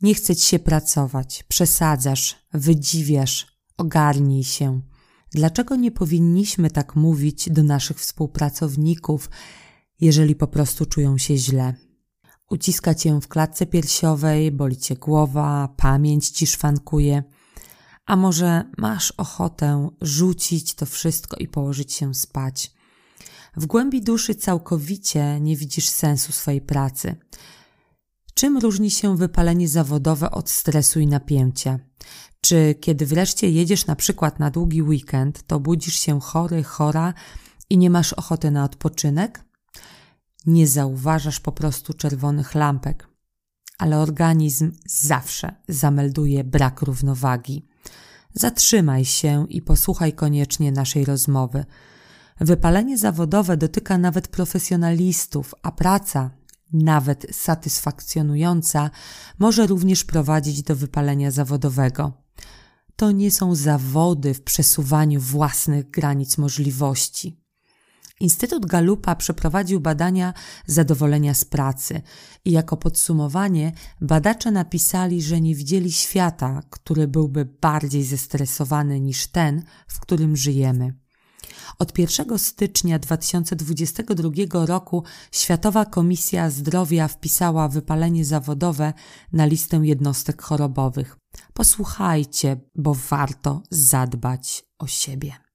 Nie chce ci się pracować, przesadzasz, wydziwiasz, ogarnij się. Dlaczego nie powinniśmy tak mówić do naszych współpracowników, jeżeli po prostu czują się źle? Uciska cię w klatce piersiowej, boli cię głowa, pamięć ci szwankuje. A może masz ochotę rzucić to wszystko i położyć się spać? W głębi duszy całkowicie nie widzisz sensu swojej pracy. Czym różni się wypalenie zawodowe od stresu i napięcia? Czy kiedy wreszcie jedziesz na przykład na długi weekend, to budzisz się chory, chora i nie masz ochoty na odpoczynek? Nie zauważasz po prostu czerwonych lampek, ale organizm zawsze zamelduje brak równowagi. Zatrzymaj się i posłuchaj koniecznie naszej rozmowy. Wypalenie zawodowe dotyka nawet profesjonalistów, a praca, nawet satysfakcjonująca, może również prowadzić do wypalenia zawodowego. To nie są zawody w przesuwaniu własnych granic możliwości. Instytut Galupa przeprowadził badania zadowolenia z pracy i jako podsumowanie badacze napisali, że nie widzieli świata, który byłby bardziej zestresowany niż ten, w którym żyjemy. Od 1 stycznia 2022 roku Światowa Komisja Zdrowia wpisała wypalenie zawodowe na listę jednostek chorobowych. Posłuchajcie, bo warto zadbać o siebie.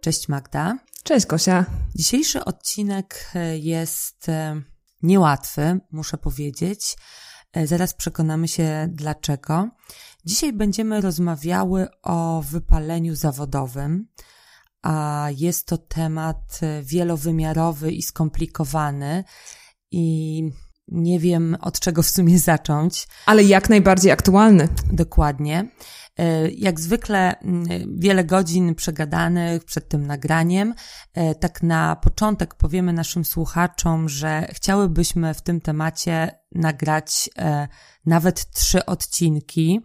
Cześć Magda. Cześć Kosia. Dzisiejszy odcinek e, jest e, niełatwy, muszę powiedzieć. E, zaraz przekonamy się dlaczego. Dzisiaj będziemy rozmawiały o wypaleniu zawodowym, a jest to temat wielowymiarowy i skomplikowany i nie wiem od czego w sumie zacząć. Ale jak najbardziej aktualny. Dokładnie. E, jak zwykle wiele godzin przegadanych przed tym nagraniem. E, tak na początek powiemy naszym słuchaczom, że chciałybyśmy w tym temacie nagrać e, nawet trzy odcinki,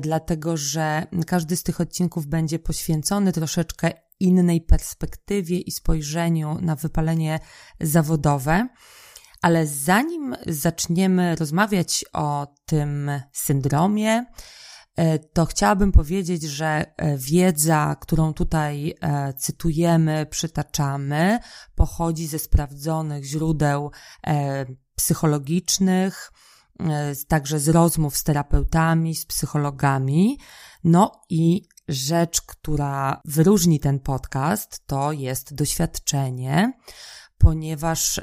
dlatego że każdy z tych odcinków będzie poświęcony troszeczkę innej perspektywie i spojrzeniu na wypalenie zawodowe. Ale zanim zaczniemy rozmawiać o tym syndromie, E, to chciałabym powiedzieć, że e, wiedza, którą tutaj e, cytujemy, przytaczamy, pochodzi ze sprawdzonych źródeł psychologicznych, także z rozmów z terapeutami, z psychologami. No i rzecz, która wyróżni ten podcast, to jest doświadczenie, ponieważ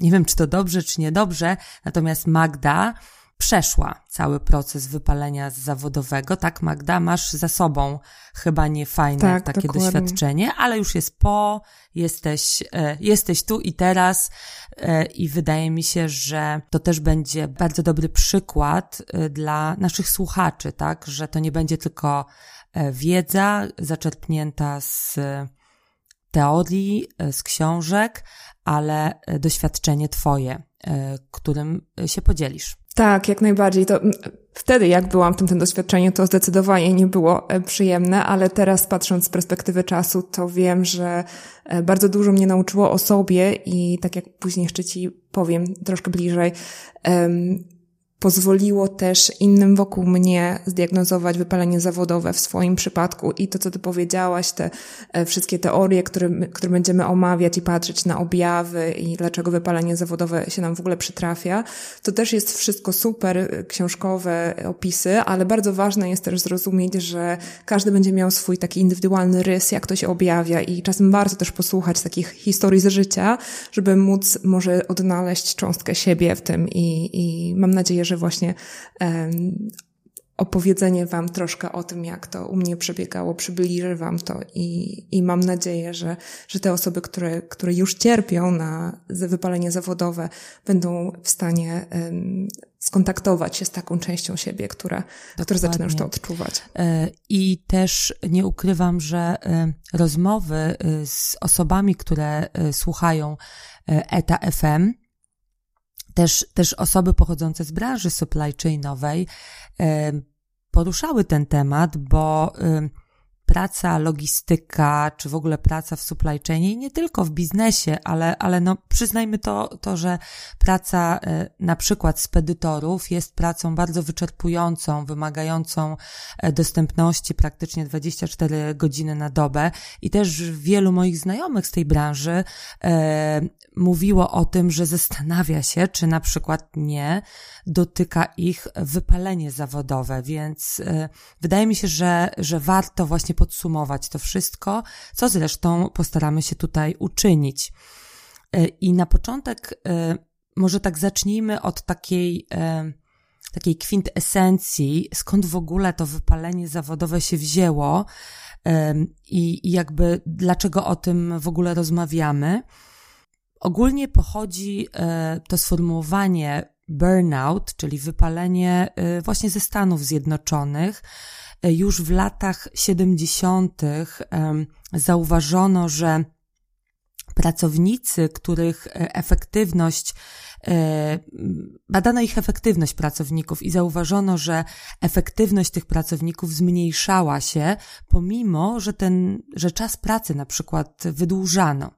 nie wiem, czy to dobrze, czy niedobrze, natomiast Magda przeszła cały proces wypalenia zawodowego. Tak, Magda, masz za sobą chyba niefajne tak, takie dokładnie. doświadczenie, ale już jest po, jesteś, e, jesteś tu i teraz e, i wydaje mi się, że to też będzie bardzo dobry przykład e, dla naszych słuchaczy, tak, że to nie będzie tylko wiedza zaczerpnięta z teorii, z książek, ale doświadczenie Twoje, którym się podzielisz. Tak, jak najbardziej. To wtedy, jak byłam w tym, tym doświadczeniu, to zdecydowanie nie było e, przyjemne, ale teraz patrząc z perspektywy czasu, to wiem, że e, bardzo dużo mnie nauczyło o sobie i tak jak później jeszcze Ci powiem troszkę bliżej, pozwoliło też innym wokół mnie zdiagnozować wypalenie zawodowe w swoim przypadku. I to, co ty powiedziałaś, te e, wszystkie teorie, które, które będziemy omawiać i patrzeć na objawy i dlaczego wypalenie zawodowe się nam w ogóle przytrafia, to też jest wszystko super e, książkowe opisy, ale bardzo ważne jest też zrozumieć, że każdy będzie miał swój taki indywidualny rys, jak to się objawia i czasem warto też posłuchać takich historii z życia, żeby móc może odnaleźć cząstkę siebie w tym i, i mam nadzieję, że że właśnie opowiedzenie Wam troszkę o tym, jak to u mnie przebiegało, przybliży Wam to i, i mam nadzieję, że, że te osoby, które, które już cierpią na wypalenie zawodowe, będą w stanie um, skontaktować się z taką częścią siebie, która, która zaczyna już to odczuwać. E, I też nie ukrywam, że e, rozmowy e, z osobami, które słuchają ETA FM. Też, też osoby pochodzące z branży supply chainowej poruszały ten temat, bo praca, logistyka, czy w ogóle praca w supply chainie, nie tylko w biznesie, ale, ale no przyznajmy to, to, że praca e, na przykład spedytorów jest pracą bardzo wyczerpującą, wymagającą e, dostępności praktycznie 24 godziny na dobę. I też wielu moich znajomych z tej branży e, mówiło o tym, że zastanawia się, czy na przykład nie dotyka ich wypalenie zawodowe, więc e, wydaje mi się, że, że warto właśnie podsumować to wszystko, co zresztą postaramy się tutaj uczynić. E, I na początek e, może tak zacznijmy od takiej takiej kwintesencji, skąd w ogóle to wypalenie zawodowe się wzięło i, jakby dlaczego o tym w ogóle rozmawiamy. Ogólnie pochodzi e, to sformułowanie burnout, czyli wypalenie e, właśnie ze Stanów Zjednoczonych. E, już w latach 70. zauważono, że pracownicy, których efektywność, badano ich efektywność pracowników i zauważono, że efektywność tych pracowników zmniejszała się, pomimo, że ten, że czas pracy na przykład wydłużano.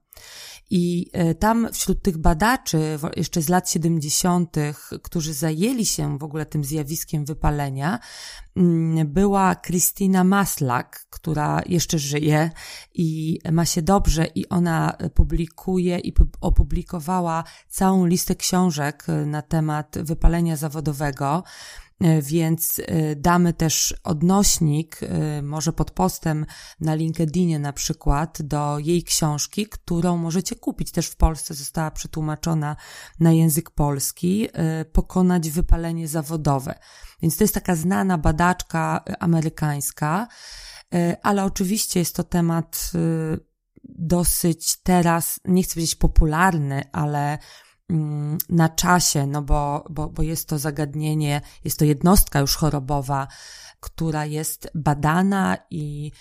I e, tam wśród tych badaczy jeszcze z lat 70., którzy zajęli się w ogóle tym zjawiskiem wypalenia, mm, była Christina Maslak, która jeszcze żyje i ma się dobrze i ona publikuje i opublikowała całą listę książek e, na temat wypalenia zawodowego. E, więc e, damy też odnośnik, e, może pod postem na LinkedInie na przykład, do jej książki, którą możecie kupić. Też w Polsce została przetłumaczona na język polski, Pokonać wypalenie zawodowe. Więc to jest taka znana badaczka amerykańska, ale oczywiście jest to temat dosyć teraz, nie chcę powiedzieć popularny, ale na czasie, no bo, bo, bo jest to zagadnienie, jest to jednostka już chorobowa, która jest badana i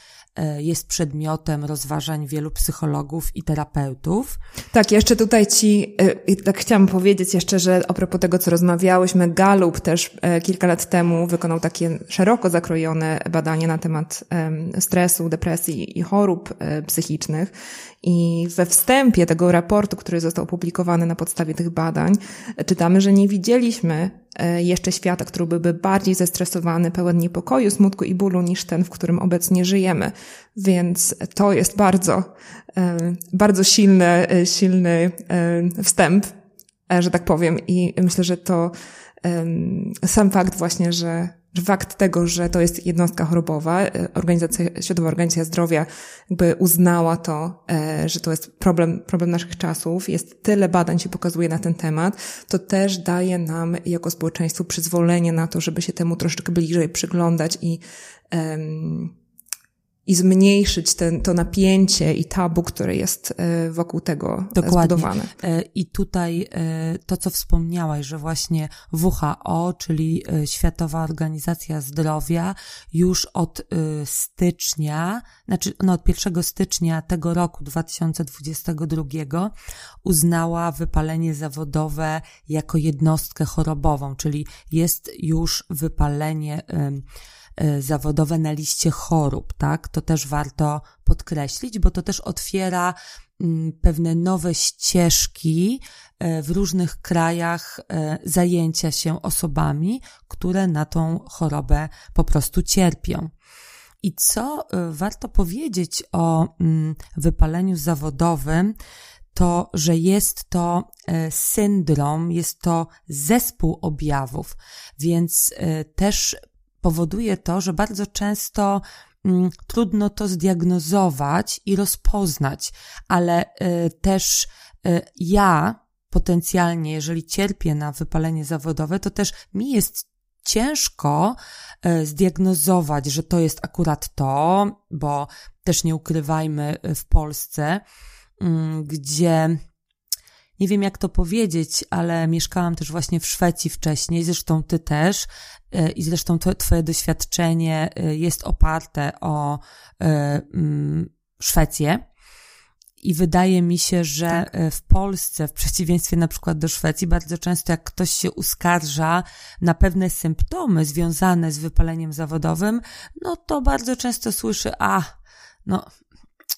jest przedmiotem rozważań wielu psychologów i terapeutów. Tak, jeszcze tutaj ci, e, tak chciałam powiedzieć jeszcze, że a propos tego, co rozmawiałyśmy, Galup też e, kilka lat temu wykonał takie szeroko zakrojone badanie na temat stresu, depresji i chorób psychicznych i we wstępie tego raportu, który został opublikowany na podstawie tych badań, czytamy, że nie widzieliśmy e, jeszcze świata, który byłby bardziej zestresowany, pełen niepokoju, smutku i bólu niż ten, w którym obecnie żyjemy. Więc to jest bardzo, e, bardzo silny, e, silny wstęp, że tak powiem. I myślę, że to sam fakt właśnie, że fakt tego, że to jest jednostka chorobowa, e, organizacja, Światowa Organizacja Zdrowia jakby uznała to, e, że to jest problem, problem naszych czasów, jest tyle badań się pokazuje na ten temat, to też daje nam jako społeczeństwu przyzwolenie na to, żeby się temu troszeczkę bliżej przyglądać i um, i zmniejszyć ten, to napięcie i tabu, które jest e, wokół tego Dokładnie. zbudowane. E, I tutaj e, to, co wspomniałaś, że właśnie WHO, czyli Światowa Organizacja Zdrowia, już od stycznia, znaczy no od 1 stycznia tego roku 2022 uznała wypalenie zawodowe jako jednostkę chorobową, czyli jest już wypalenie E, zawodowe na liście chorób, tak? To też warto podkreślić, bo to też otwiera mm, pewne nowe ścieżki e, w różnych krajach e, zajęcia się osobami, które na tą chorobę po prostu cierpią. I co warto powiedzieć o mm, wypaleniu zawodowym, to, że jest to syndrom, jest to zespół objawów, więc też powoduje to, że bardzo często mm, trudno to zdiagnozować i rozpoznać, ale y, też y, ja potencjalnie, jeżeli cierpię na wypalenie zawodowe, to też mi jest ciężko y, zdiagnozować, że to jest akurat to, bo też nie ukrywajmy w Polsce, mm, gdzie nie wiem jak to powiedzieć, ale mieszkałam też właśnie w Szwecji wcześniej, zresztą ty też, e, i zresztą to, twoje doświadczenie e, jest oparte o e, mm, Szwecję. I wydaje mi się, że tak. w Polsce, w przeciwieństwie na przykład do Szwecji, bardzo często jak ktoś się uskarża na pewne symptomy związane z wypaleniem zawodowym, no to bardzo często słyszy, a, no,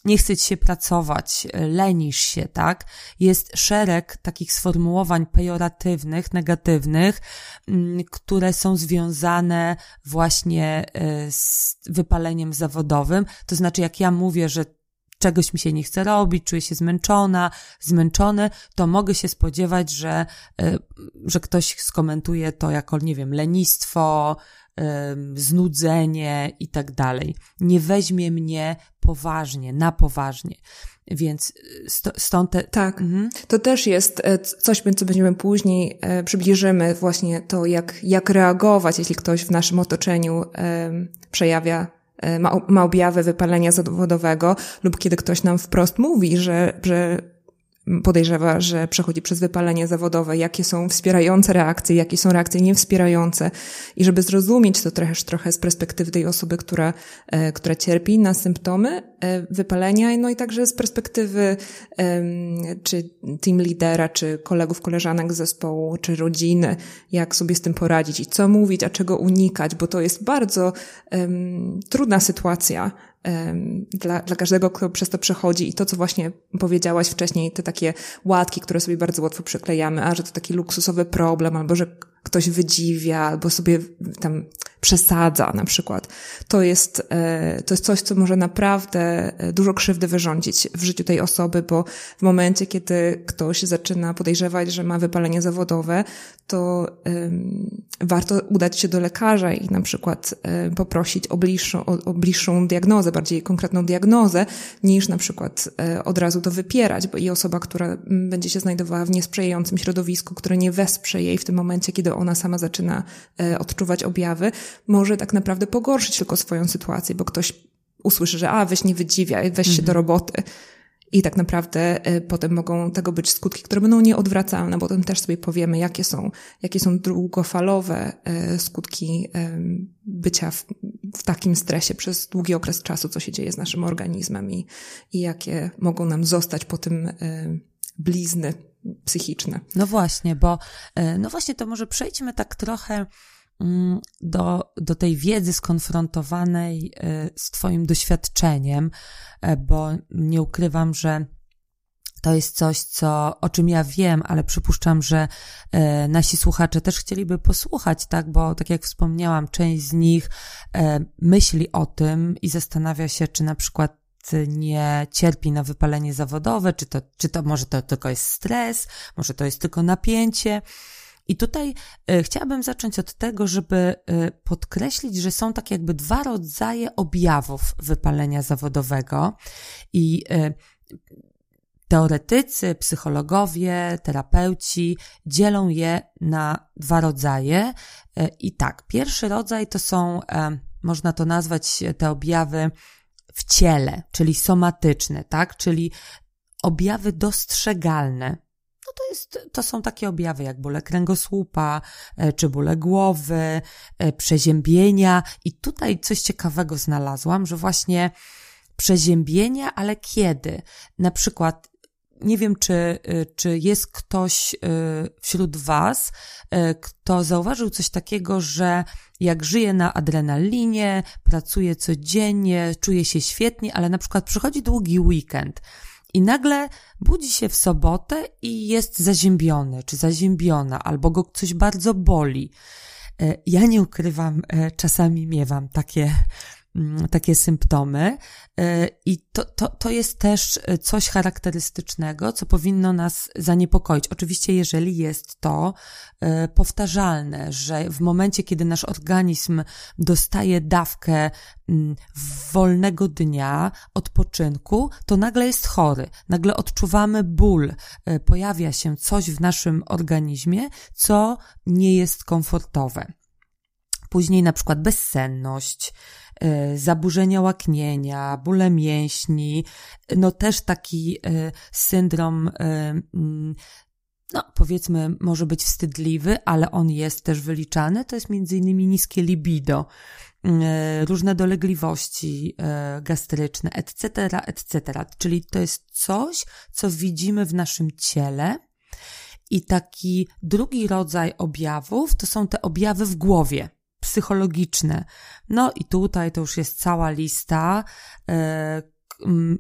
nie chce ci się pracować, lenisz się, tak? Jest szereg takich sformułowań pejoratywnych, negatywnych, mm, które są związane właśnie e, z wypaleniem zawodowym. To znaczy, jak ja mówię, że czegoś mi się nie chce robić, czuję się zmęczona, zmęczony, to mogę się spodziewać, że, e, że ktoś skomentuje to jako, nie wiem, lenistwo, znudzenie i tak dalej. Nie weźmie mnie poważnie, na poważnie. Więc y, stąd te... Tak, mhm. to też jest e, coś, co będziemy później, e, przybliżymy właśnie to, jak, jak reagować, jeśli ktoś w naszym otoczeniu przejawia e, ma, ma objawy wypalenia zawodowego lub kiedy ktoś nam wprost mówi, że, że podejrzewa, że przechodzi przez wypalenie zawodowe, jakie są wspierające reakcje, jakie są reakcje niewspierające. I żeby zrozumieć to trochę, trochę z perspektywy tej osoby, która, e, która cierpi na symptomy e, wypalenia, no i także z perspektywy czy team lidera, czy kolegów, koleżanek z zespołu, czy rodziny, jak sobie z tym poradzić i co mówić, a czego unikać, bo to jest bardzo um, trudna sytuacja, dla, dla każdego, kto przez to przechodzi i to, co właśnie powiedziałaś wcześniej, te takie łatki, które sobie bardzo łatwo przyklejamy, a że to taki luksusowy problem, albo że ktoś wydziwia, albo sobie tam przesadza na przykład. To jest, e, to jest coś, co może naprawdę e, dużo krzywdy wyrządzić w życiu tej osoby, bo w momencie, kiedy ktoś zaczyna podejrzewać, że ma wypalenie zawodowe, to um, warto udać się do lekarza i na przykład um, poprosić o bliższą, o, o bliższą diagnozę, bardziej konkretną diagnozę, niż na przykład um, od razu to wypierać, bo i osoba, która będzie się znajdowała w niesprzyjającym środowisku, które nie wesprze jej w tym momencie, kiedy ona sama zaczyna odczuwać objawy, może tak naprawdę pogorszyć tylko swoją sytuację, bo ktoś usłyszy, że a, weź nie wydziwiaj, weź mhm. się do mhm. roboty. I tak naprawdę y, potem mogą tego być skutki, które będą nieodwracalne, bo potem też sobie powiemy, jakie są, jakie są długofalowe y, skutki y, bycia w, w, takim stresie przez długi okres czasu, co się dzieje z naszym organizmem i, i jakie mogą nam zostać po tym blizny psychiczne. No właśnie, bo no właśnie to może przejdźmy tak trochę do, do tej wiedzy skonfrontowanej y, z Twoim doświadczeniem, e, bo nie ukrywam, że to jest coś, co, o czym ja wiem, ale przypuszczam, że e, nasi słuchacze też chcieliby posłuchać, tak? Bo tak jak wspomniałam, część z nich e, myśli o tym i zastanawia się, czy na przykład nie cierpi na wypalenie zawodowe, czy to, czy to może to tylko jest stres, może to jest tylko napięcie. I tutaj y, chciałabym zacząć od tego, żeby y, podkreślić, że są tak jakby dwa rodzaje objawów wypalenia zawodowego i y, teoretycy, psychologowie, terapeuci dzielą je na dwa rodzaje. I tak, pierwszy rodzaj to są, można to nazwać te objawy w ciele, czyli somatyczne, tak? Czyli objawy dostrzegalne, to jest, to są takie objawy jak bóle kręgosłupa, e, czy bóle głowy, e, przeziębienia i tutaj coś ciekawego znalazłam, że właśnie przeziębienia, ale kiedy? Na przykład nie wiem, czy, e, czy jest ktoś wśród Was, kto zauważył coś takiego, że jak żyje na adrenalinie, pracuje codziennie, czuje się świetnie, ale na przykład przychodzi długi weekend i nagle budzi się w sobotę i jest zaziębiony czy zaziębiona, albo go coś bardzo boli. E, ja nie ukrywam, e, czasami miewam takie takie symptomy e, i to, to, to jest też coś charakterystycznego, co powinno nas zaniepokoić. Oczywiście, jeżeli jest to e, powtarzalne, że w momencie, kiedy nasz organizm dostaje dawkę mm, wolnego dnia, odpoczynku, to nagle jest chory, nagle odczuwamy ból, e, pojawia się coś w naszym organizmie, co nie jest komfortowe. Później na przykład bezsenność, E, zaburzenia łaknienia, bóle mięśni, no też taki e, syndrom mm, no powiedzmy, może być wstydliwy, ale on jest też wyliczany, to jest między innymi niskie libido, różne dolegliwości gastryczne, etc., etc. Czyli to jest coś, co widzimy w naszym ciele. I taki drugi rodzaj objawów to są te objawy w głowie psychologiczne. No i tutaj to już jest cała lista. E,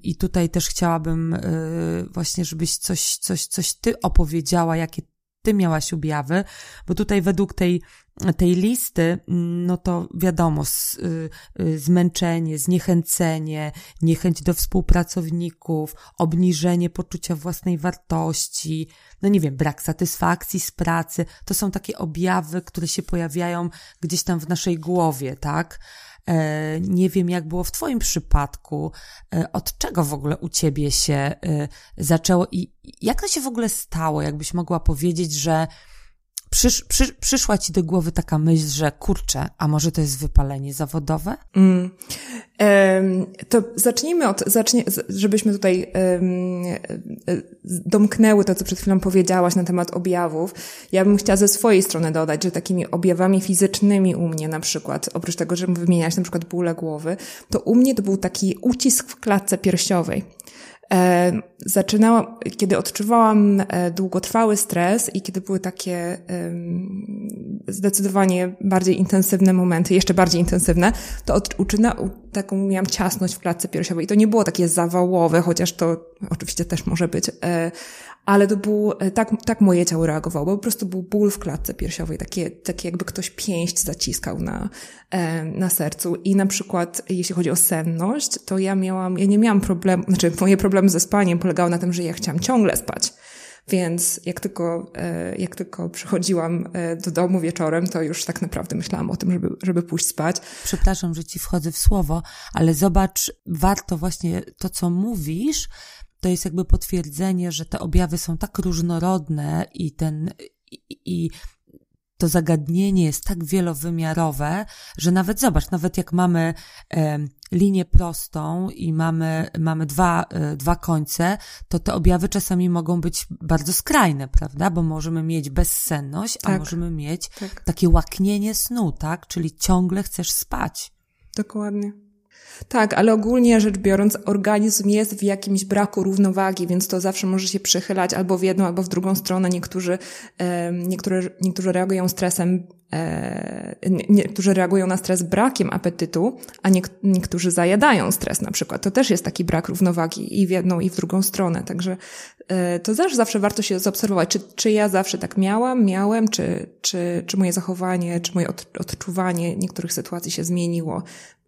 I tutaj też chciałabym właśnie, żebyś coś, coś, coś ty opowiedziała, jakie ty miałaś objawy, bo tutaj według tej, tej listy, no to wiadomo, z, y, zmęczenie, zniechęcenie, niechęć do współpracowników, obniżenie poczucia własnej wartości, no nie wiem, brak satysfakcji z pracy, to są takie objawy, które się pojawiają gdzieś tam w naszej głowie, tak? E, nie wiem, jak było w Twoim przypadku, e, od czego w ogóle u Ciebie się e, zaczęło i jak to się w ogóle stało, jakbyś mogła powiedzieć, że przysz, przy, przyszła ci do głowy taka myśl, że kurczę, a może to jest wypalenie zawodowe? Mm. Um, to zacznijmy od, zacznie, żebyśmy tutaj um, domknęły to, co przed chwilą powiedziałaś na temat objawów. Ja bym chciała ze swojej strony dodać, że takimi objawami fizycznymi u mnie na przykład, oprócz tego, że wymieniać na przykład bóle głowy, to u mnie to był taki ucisk w klatce piersiowej. E, zaczynałam, kiedy odczuwałam e, długotrwały stres i kiedy były takie zdecydowanie bardziej intensywne momenty, jeszcze bardziej intensywne, to od, uczyna, taką miałam ciasność w klatce piersiowej. I to nie było takie zawałowe, chociaż to oczywiście też może być, e, ale to był, e, tak, tak moje ciało reagowało, bo po prostu był ból w klatce piersiowej, takie, takie jakby ktoś pięść zaciskał na, e, na sercu. I na przykład, jeśli chodzi o senność, to ja miałam, ja nie miałam problemu, znaczy moje problemy ze spaniem polegały na tym, że ja chciałam ciągle spać. Więc jak tylko, e, jak tylko przychodziłam do domu wieczorem, to już tak naprawdę myślałam o tym, żeby, żeby pójść spać. Przepraszam, że ci wchodzę w słowo, ale zobacz, warto właśnie to, co mówisz, to jest jakby potwierdzenie, że te objawy są tak różnorodne i ten, i, i to zagadnienie jest tak wielowymiarowe, że nawet zobacz, nawet jak mamy e, linię prostą i mamy, mamy dwa, e, dwa końce, to te objawy czasami mogą być bardzo skrajne, prawda? Bo możemy mieć bezsenność, tak. a możemy mieć tak. takie łaknienie snu, tak? Czyli ciągle chcesz spać. Dokładnie. Tak, ale ogólnie rzecz biorąc, organizm jest w jakimś braku równowagi, więc to zawsze może się przychylać albo w jedną, albo w drugą stronę. Niektórzy, niektórzy, niektórzy reagują stresem, e, niektórzy reagują na stres brakiem apetytu, a niektórzy zajadają stres na przykład. To też jest taki brak równowagi i w jedną, i w drugą stronę. Także e, to też zawsze warto się zaobserwować, czy, czy ja zawsze tak miałam, miałem, czy, czy, czy moje zachowanie, czy moje odczuwanie niektórych sytuacji się zmieniło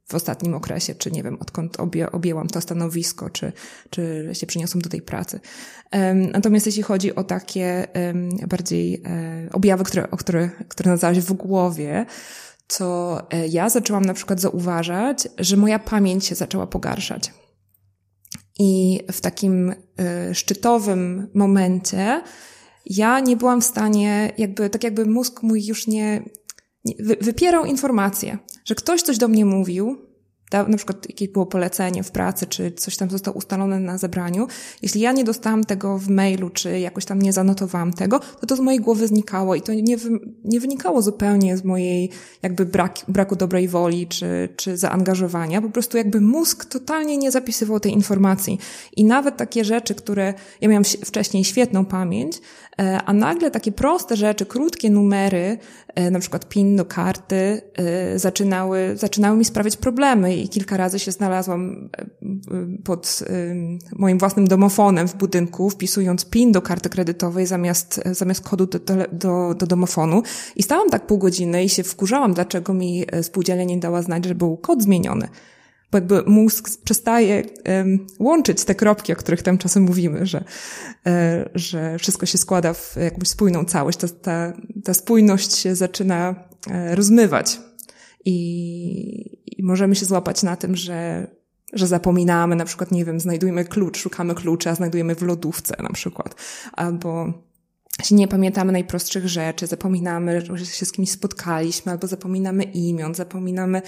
w ostatnim okresie, czy nie wiem, odkąd obie, objęłam to stanowisko, czy, czy się przyniosłam do tej pracy. Natomiast jeśli chodzi o takie bardziej e, objawy, które, o które, które nazwałaś w głowie, to e, ja zaczęłam na przykład zauważać, że moja pamięć się zaczęła pogarszać. I w takim e, szczytowym momencie ja nie byłam w stanie, jakby, tak jakby mózg mój już nie, wypierał informację, że ktoś coś do mnie mówił, na przykład jakieś było polecenie w pracy, czy coś tam zostało ustalone na zebraniu, jeśli ja nie dostałam tego w mailu, czy jakoś tam nie zanotowałam tego, to to z mojej głowy znikało i to nie, nie wynikało zupełnie z mojej jakby brak, braku dobrej woli, czy, czy zaangażowania. Po prostu jakby mózg totalnie nie zapisywał tej informacji. I nawet takie rzeczy, które, ja miałam wcześniej świetną pamięć, a nagle takie proste rzeczy, krótkie numery, e, na przykład PIN do karty, e, zaczynały, zaczynały mi sprawiać problemy i kilka razy się znalazłam e, pod moim własnym domofonem w budynku, wpisując PIN do karty kredytowej zamiast, zamiast kodu do, do, do domofonu. I stałam tak pół godziny i się wkurzałam, dlaczego mi e, spółdzielnia nie dała znać, że był kod zmieniony bo jakby mózg przestaje łączyć te kropki, o których tam czasem mówimy, że, e, że wszystko się składa w jakąś spójną całość. Ta, ta, ta spójność się zaczyna e, rozmywać i, i możemy się złapać na tym, że, że zapominamy, na przykład, nie wiem, znajdujemy klucz, szukamy klucza, znajdujemy w lodówce na przykład, albo się nie pamiętamy najprostszych rzeczy, zapominamy, że się z kimś spotkaliśmy, albo zapominamy imion, zapominamy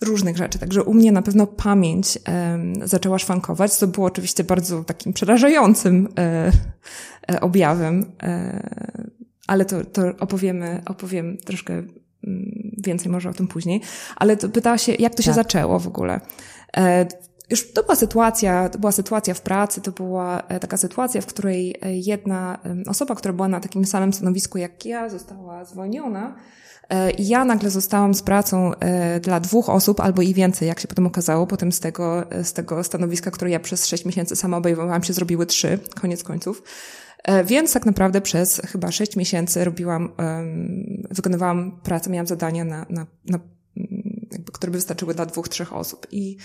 różnych rzeczy. Także u mnie na pewno pamięć e, zaczęła szwankować, co było oczywiście bardzo takim przerażającym e, objawem, ale to, to opowiemy, opowiem troszkę mm, więcej może o tym później. Ale to pytała się, jak to się tak. zaczęło w ogóle już to była sytuacja, to była sytuacja w pracy, to była e, taka sytuacja, w której e, jedna osoba, która była na takim samym stanowisku jak ja, została zwolniona. E, ja nagle zostałam z pracą dla dwóch osób albo i więcej, jak się potem okazało. Potem z tego, z tego stanowiska, które ja przez sześć miesięcy sama obejmowałam, się zrobiły trzy, koniec końców. Więc tak naprawdę przez chyba sześć miesięcy robiłam, wykonywałam pracę, miałam zadania na, na, na jakby, które by wystarczyły dla dwóch, trzech osób. I,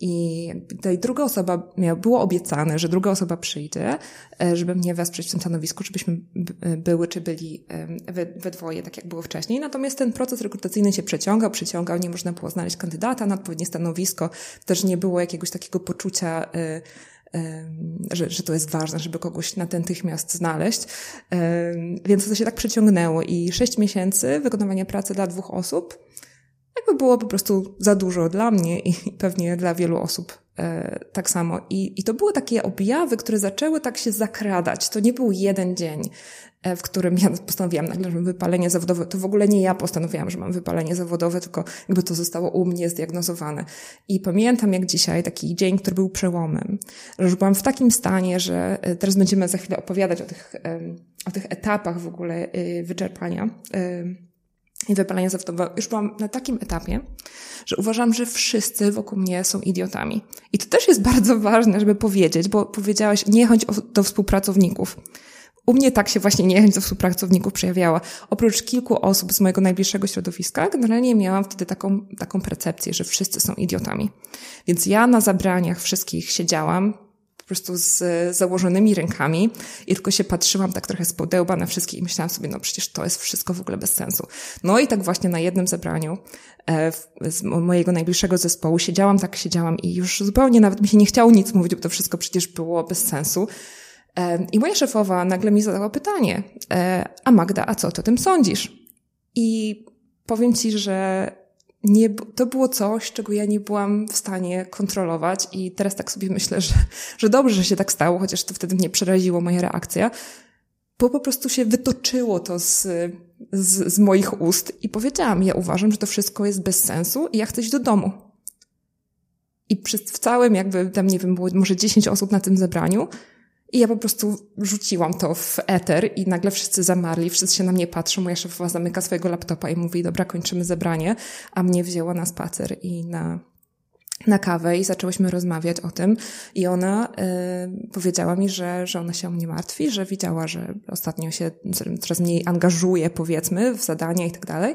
i tej druga osoba, miał, było obiecane, że druga osoba przyjdzie, e, żeby mnie wesprzeć w tym stanowisku, żebyśmy były czy byli we, we dwoje, tak jak było wcześniej. Natomiast ten proces rekrutacyjny się przeciągał, przeciągał, nie można było znaleźć kandydata na odpowiednie stanowisko, też nie było jakiegoś takiego poczucia, e, że, że to jest ważne, żeby kogoś na natychmiast znaleźć. Więc to się tak przeciągnęło i sześć miesięcy wykonywania pracy dla dwóch osób jakby było po prostu za dużo dla mnie i pewnie dla wielu osób e, tak samo. I, I to były takie objawy, które zaczęły tak się zakradać. To nie był jeden dzień, e, w którym ja postanowiłam nagle, że mam wypalenie zawodowe. To w ogóle nie ja postanowiłam, że mam wypalenie zawodowe, tylko jakby to zostało u mnie zdiagnozowane. I pamiętam jak dzisiaj taki dzień, który był przełomem, że już byłam w takim stanie, że e, teraz będziemy za chwilę opowiadać o tych, o tych etapach w ogóle wyczerpania i wypalenia zawodowe, już byłam na takim etapie, że uważam, że wszyscy wokół mnie są idiotami. I to też jest bardzo ważne, żeby powiedzieć, bo powiedziałaś, nie chodź do współpracowników. U mnie tak się właśnie niechęć do współpracowników przejawiała. Oprócz kilku osób z mojego najbliższego środowiska, generalnie miałam wtedy taką, taką percepcję, że wszyscy są idiotami. Więc ja na zabraniach wszystkich siedziałam, prostu z założonymi rękami i tylko się patrzyłam tak trochę z podełba na wszystkich i myślałam sobie, no przecież to jest wszystko w ogóle bez sensu. No i tak właśnie na jednym zebraniu e, z mojego najbliższego zespołu siedziałam, tak siedziałam i już zupełnie nawet mi się nie chciało nic mówić, bo to wszystko przecież było bez sensu. E, I moja szefowa nagle mi zadała pytanie, e, a Magda, a co ty o tym sądzisz? I powiem ci, że nie, to było coś, czego ja nie byłam w stanie kontrolować i teraz tak sobie myślę, że, że dobrze, że się tak stało, chociaż to wtedy mnie przeraziło moja reakcja, bo po prostu się wytoczyło to z, z, z moich ust i powiedziałam, ja uważam, że to wszystko jest bez sensu i ja chcę iść do domu. I przez, w całym jakby tam, nie wiem, było może 10 osób na tym zebraniu, i ja po prostu rzuciłam to w eter i nagle wszyscy zamarli, wszyscy się na mnie patrzą, moja szefowa zamyka swojego laptopa i mówi, dobra, kończymy zebranie, a mnie wzięła na spacer i na, na kawę i zaczęłyśmy rozmawiać o tym. I ona y, powiedziała mi, że, że ona się o mnie martwi, że widziała, że ostatnio się coraz mniej angażuje, powiedzmy, w zadania i tak dalej.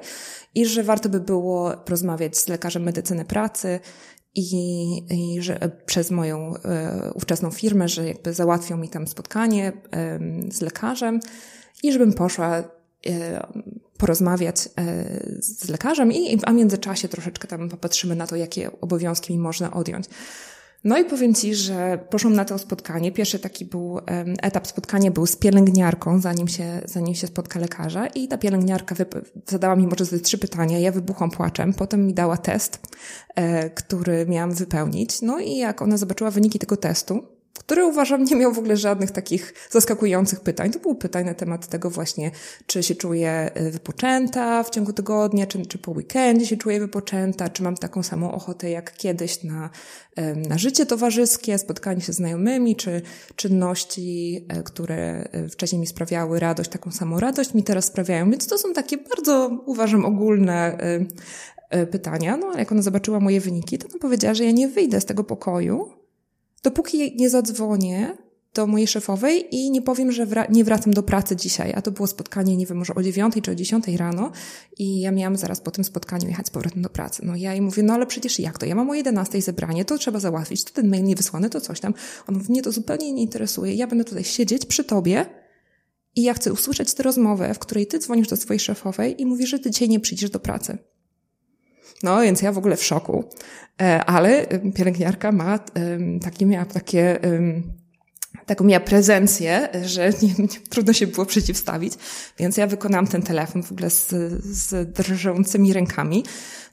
I że warto by było porozmawiać z lekarzem medycyny pracy i, i że przez moją e, ówczesną firmę, że jakby załatwią mi tam spotkanie e, z lekarzem i żebym poszła e, porozmawiać e, z lekarzem i a w międzyczasie troszeczkę tam popatrzymy na to, jakie obowiązki mi można odjąć. No i powiem Ci, że poszłam na to spotkanie. Pierwszy taki był etap spotkania był z pielęgniarką, zanim się, zanim się spotka lekarza i ta pielęgniarka zadała mi może trzy pytania. Ja wybuchłam płaczem, potem mi dała test, e, który miałam wypełnić. No i jak ona zobaczyła wyniki tego testu, który uważam nie miał w ogóle żadnych takich zaskakujących pytań. To były pytania na temat tego właśnie, czy się czuję y, wypoczęta w ciągu tygodnia, czy, czy po weekendzie się czuję wypoczęta, czy mam taką samą ochotę jak kiedyś na, na życie towarzyskie, spotkanie się z znajomymi, czy czynności, e, które e, wcześniej mi sprawiały radość, taką samą radość mi teraz sprawiają. Więc to są takie bardzo, uważam, ogólne e, pytania. No, ale jak ona zobaczyła moje wyniki, to ona powiedziała, że ja nie wyjdę z tego pokoju, dopóki nie zadzwonię do mojej szefowej i nie powiem, że wra nie wracam do pracy dzisiaj, a to było spotkanie, nie wiem, może o dziewiątej czy o dziesiątej rano i ja miałam zaraz po tym spotkaniu jechać z powrotem do pracy. No ja jej mówię, no ale przecież jak to? Ja mam o jedenastej zebranie, to trzeba załatwić, to ten mail nie wysłany, to coś tam. On mnie to zupełnie nie interesuje, ja będę tutaj siedzieć przy tobie i ja chcę usłyszeć tę rozmowę, w której ty dzwonisz do swojej szefowej i mówisz, że ty dzisiaj nie przyjdziesz do pracy. No, więc ja w ogóle w szoku. E, ale pielęgniarka ma takie, miała takie taką miała prezencję, że nie, nie, trudno się było przeciwstawić, więc ja wykonałam ten telefon w ogóle z, z drżącymi rękami.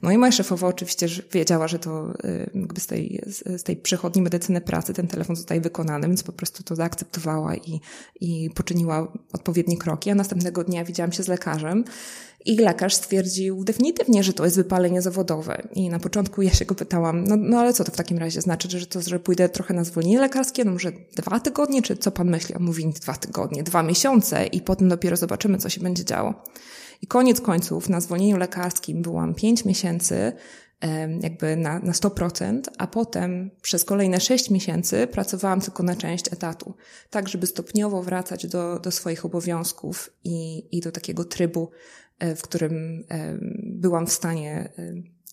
No i moja szefowa oczywiście wiedziała, że to jakby z tej, z tej przychodni medycyny pracy ten telefon zostaje wykonany, więc po prostu to zaakceptowała i, i poczyniła odpowiednie kroki. A następnego dnia widziałam się z lekarzem i lekarz stwierdził definitywnie, że to jest wypalenie zawodowe. I na początku ja się go pytałam, no, no ale co to w takim razie znaczy, że to, że pójdę trochę na zwolnienie lekarskie, no może dwa tygodnie, czy co pan myśli? On mówi dwa tygodnie, dwa miesiące i potem dopiero zobaczymy, co się będzie działo. I koniec końców na zwolnieniu lekarskim byłam pięć miesięcy, jakby na, na 100%, a potem przez kolejne 6 miesięcy pracowałam tylko na część etatu, tak żeby stopniowo wracać do, do swoich obowiązków i, i do takiego trybu, w którym byłam w stanie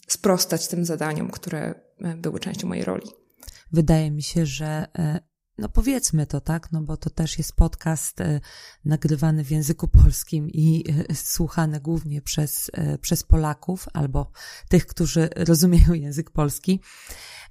sprostać tym zadaniom, które e, były częścią mojej roli. Wydaje mi się, że e, no powiedzmy to, tak, no bo to też jest podcast e, nagrywany w języku polskim i e, słuchany głównie przez, e, przez Polaków albo tych, którzy rozumieją język polski,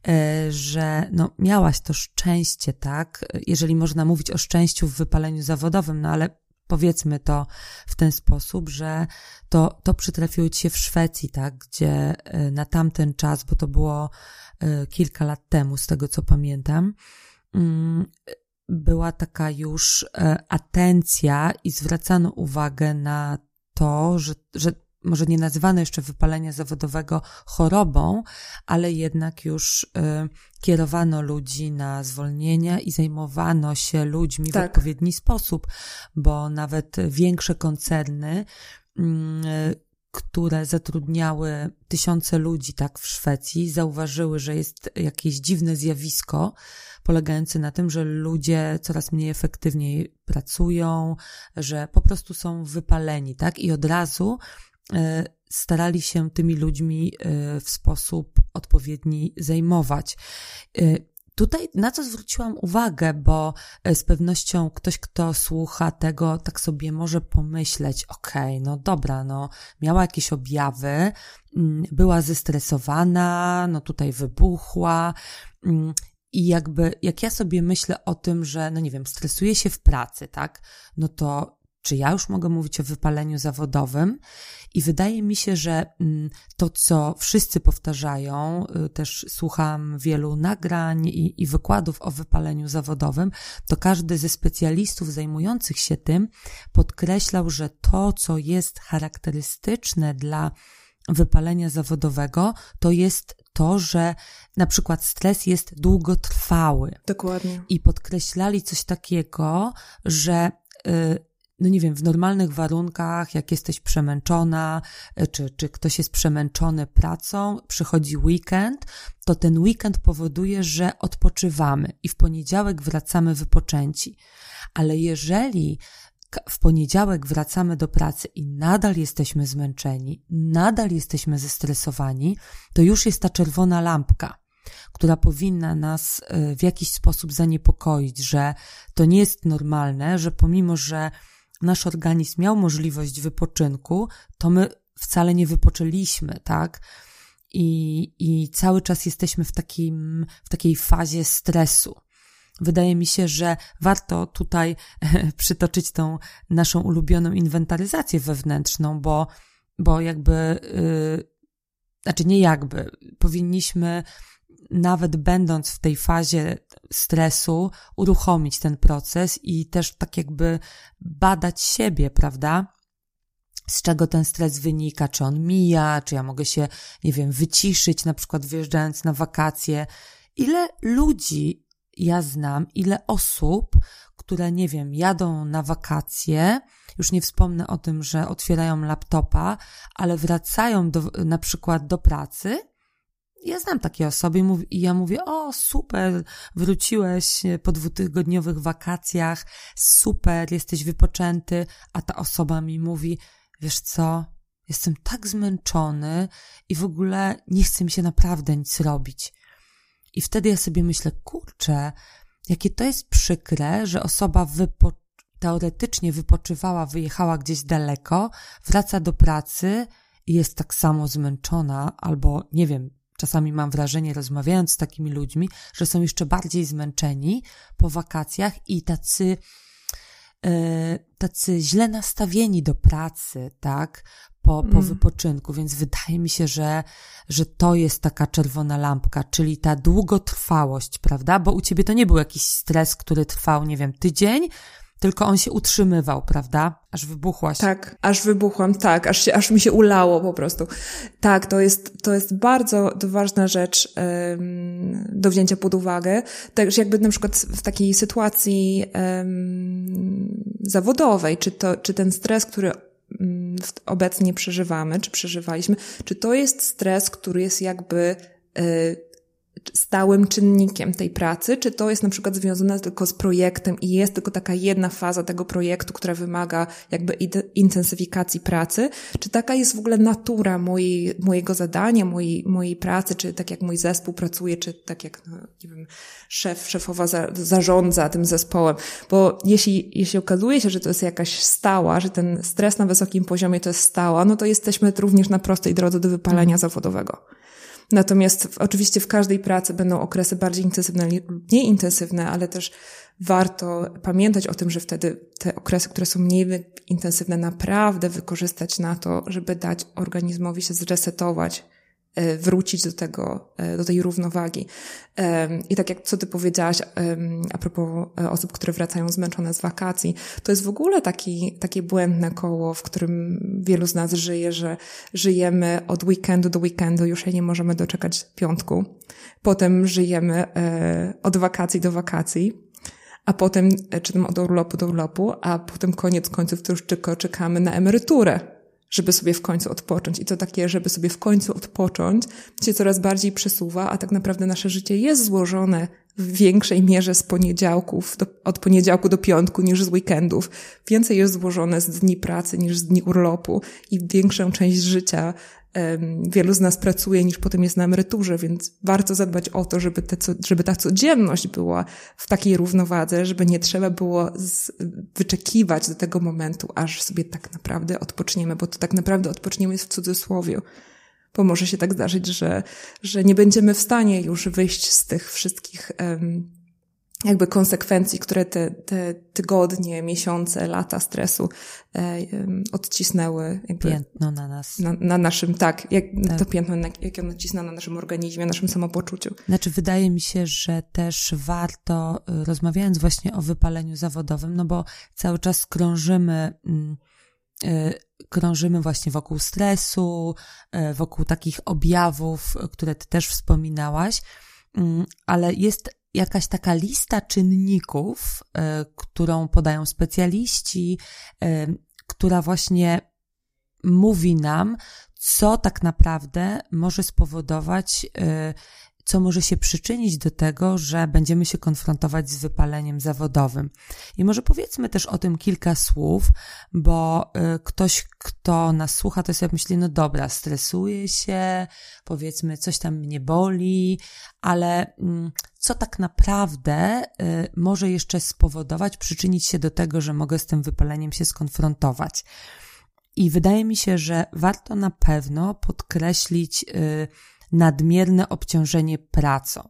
e, że no miałaś to szczęście, tak, jeżeli można mówić o szczęściu w wypaleniu zawodowym, no ale powiedzmy to w ten sposób, że to, to przytrafiło ci się w Szwecji, tak, gdzie e, na tamten czas, bo to było e, kilka lat temu, z tego co pamiętam, Mm, była taka już e, atencja i zwracano uwagę na to, że, że może nie nazywano jeszcze wypalenia zawodowego chorobą, ale jednak już e, kierowano ludzi na zwolnienia i zajmowano się ludźmi tak. w odpowiedni sposób, bo nawet większe koncerny mm, które zatrudniały tysiące ludzi tak w Szwecji, zauważyły, że jest jakieś dziwne zjawisko polegające na tym, że ludzie coraz mniej efektywniej pracują, że po prostu są wypaleni, tak? I od razu starali się tymi ludźmi e, w sposób odpowiedni zajmować. E, Tutaj na co zwróciłam uwagę, bo e, z pewnością ktoś, kto słucha tego, tak sobie może pomyśleć, okej, okay, no dobra, no miała jakieś objawy, mm, była zestresowana, no tutaj wybuchła. Mm, I jakby, jak ja sobie myślę o tym, że, no nie wiem, stresuje się w pracy, tak, no to czy ja już mogę mówić o wypaleniu zawodowym? I wydaje mi się, że mm, to, co wszyscy powtarzają, y, też słucham wielu nagrań i, i wykładów o wypaleniu zawodowym, to każdy ze specjalistów zajmujących się tym podkreślał, że to, co jest charakterystyczne dla wypalenia zawodowego, to jest to, że na przykład stres jest długotrwały. Dokładnie. I podkreślali coś takiego, że y, no nie wiem, w normalnych warunkach, jak jesteś przemęczona, e, czy, czy ktoś jest przemęczony pracą, przychodzi weekend, to ten weekend powoduje, że odpoczywamy i w poniedziałek wracamy wypoczęci. Ale jeżeli w poniedziałek wracamy do pracy i nadal jesteśmy zmęczeni, nadal jesteśmy zestresowani, to już jest ta czerwona lampka która powinna nas e, w jakiś sposób zaniepokoić, że to nie jest normalne, że pomimo, że nasz organizm miał możliwość wypoczynku, to my wcale nie wypoczęliśmy, tak? I, i cały czas jesteśmy w, takim, w takiej fazie stresu. Wydaje mi się, że warto tutaj przytoczyć tą naszą ulubioną inwentaryzację wewnętrzną, bo, bo jakby, yy, znaczy nie jakby, powinniśmy nawet będąc w tej fazie stresu, uruchomić ten proces i też tak jakby badać siebie, prawda? Z czego ten stres wynika, czy on mija, czy ja mogę się, nie wiem, wyciszyć, na przykład wyjeżdżając na wakacje. Ile ludzi ja znam, ile osób, które, nie wiem, jadą na wakacje, już nie wspomnę o tym, że otwierają laptopa, ale wracają do, na przykład do pracy ja znam takie osoby i ja mówię, o super, wróciłeś po dwutygodniowych wakacjach, super, jesteś wypoczęty, a ta osoba mi mówi, wiesz co, jestem tak zmęczony i w ogóle nie chce mi się naprawdę nic robić. I wtedy ja sobie myślę, kurczę, jakie to jest przykre, że osoba wypo teoretycznie wypoczywała, wyjechała gdzieś daleko, wraca do pracy i jest tak samo zmęczona, albo nie wiem, czasami mam wrażenie, rozmawiając z takimi ludźmi, że są jeszcze bardziej zmęczeni po wakacjach i tacy, e, tacy źle nastawieni do pracy, tak? Po, po mm. wypoczynku, więc wydaje mi się, że, że to jest taka czerwona lampka, czyli ta długotrwałość, prawda? Bo u ciebie to nie był jakiś stres, który trwał, nie wiem, tydzień, tylko on się utrzymywał, prawda? Aż wybuchłaś. Tak, aż wybuchłam, tak, aż, się, aż mi się ulało po prostu. Tak, to jest, to jest bardzo ważna rzecz um, do wzięcia pod uwagę. Także jakby na przykład w takiej sytuacji um, zawodowej, czy, to, czy ten stres, który um, obecnie przeżywamy, czy przeżywaliśmy, czy to jest stres, który jest jakby y, stałym czynnikiem tej pracy, czy to jest na przykład związane tylko z projektem i jest tylko taka jedna faza tego projektu, która wymaga jakby intensyfikacji pracy, czy taka jest w ogóle natura mojej, mojego zadania, mojej, mojej pracy, czy tak jak mój zespół pracuje, czy tak jak, no, nie wiem, szef, szefowa za, zarządza tym zespołem, bo jeśli, jeśli okazuje się, że to jest jakaś stała, że ten stres na wysokim poziomie to jest stała, no to jesteśmy również na prostej drodze do wypalenia zawodowego. Natomiast oczywiście w każdej pracy będą okresy bardziej intensywne lub mniej intensywne, ale też warto pamiętać o tym, że wtedy te okresy, które są mniej intensywne, naprawdę wykorzystać na to, żeby dać organizmowi się zresetować, wrócić do tego, e, do tej równowagi. I tak jak co ty powiedziałaś a propos e, osób, które wracają zmęczone z wakacji, to jest w ogóle taki, takie błędne koło, w którym wielu z nas żyje, że żyjemy od weekendu do weekendu, już się nie możemy doczekać piątku. Potem żyjemy od wakacji do wakacji a potem, czy tam od urlopu do urlopu, a potem koniec końców to już tylko czekamy na emeryturę żeby sobie w końcu odpocząć. I to takie, żeby sobie w końcu odpocząć, się coraz bardziej przesuwa, a tak naprawdę nasze życie jest złożone w większej mierze z poniedziałków, do, od poniedziałku do piątku niż z weekendów. Więcej jest złożone z dni pracy niż z dni urlopu i większą część życia wielu z nas pracuje niż potem jest na emeryturze, więc warto zadbać o to, żeby, te, żeby ta codzienność była w takiej równowadze, żeby nie trzeba było z, wyczekiwać do tego momentu, aż sobie tak naprawdę odpoczniemy, bo to tak naprawdę odpoczniemy jest w cudzysłowie. Bo może się tak zdarzyć, że, że nie będziemy w stanie już wyjść z tych wszystkich jakby konsekwencji, które te, te tygodnie, miesiące, lata stresu e, odcisnęły. Jakby piętno na nas. Na, na naszym, tak, jak, tak. to piętno, jak ono odcisnęło na naszym organizmie, na naszym samopoczuciu. Znaczy, wydaje mi się, że też warto, y, rozmawiając właśnie o wypaleniu zawodowym, no bo cały czas krążymy, mm, y, krążymy właśnie wokół stresu, y, wokół takich objawów, które ty też wspominałaś, mm, ale jest jakaś taka lista czynników, e, którą podają specjaliści, e, która właśnie mówi nam, co tak naprawdę może spowodować e, co może się przyczynić do tego, że będziemy się konfrontować z wypaleniem zawodowym. I może powiedzmy też o tym kilka słów, bo y, ktoś, kto nas słucha, to sobie myśli, no dobra, stresuję się, powiedzmy, coś tam mnie boli, ale mm, co tak naprawdę y, może jeszcze spowodować, przyczynić się do tego, że mogę z tym wypaleniem się skonfrontować. I wydaje mi się, że warto na pewno podkreślić, y, nadmierne obciążenie pracą,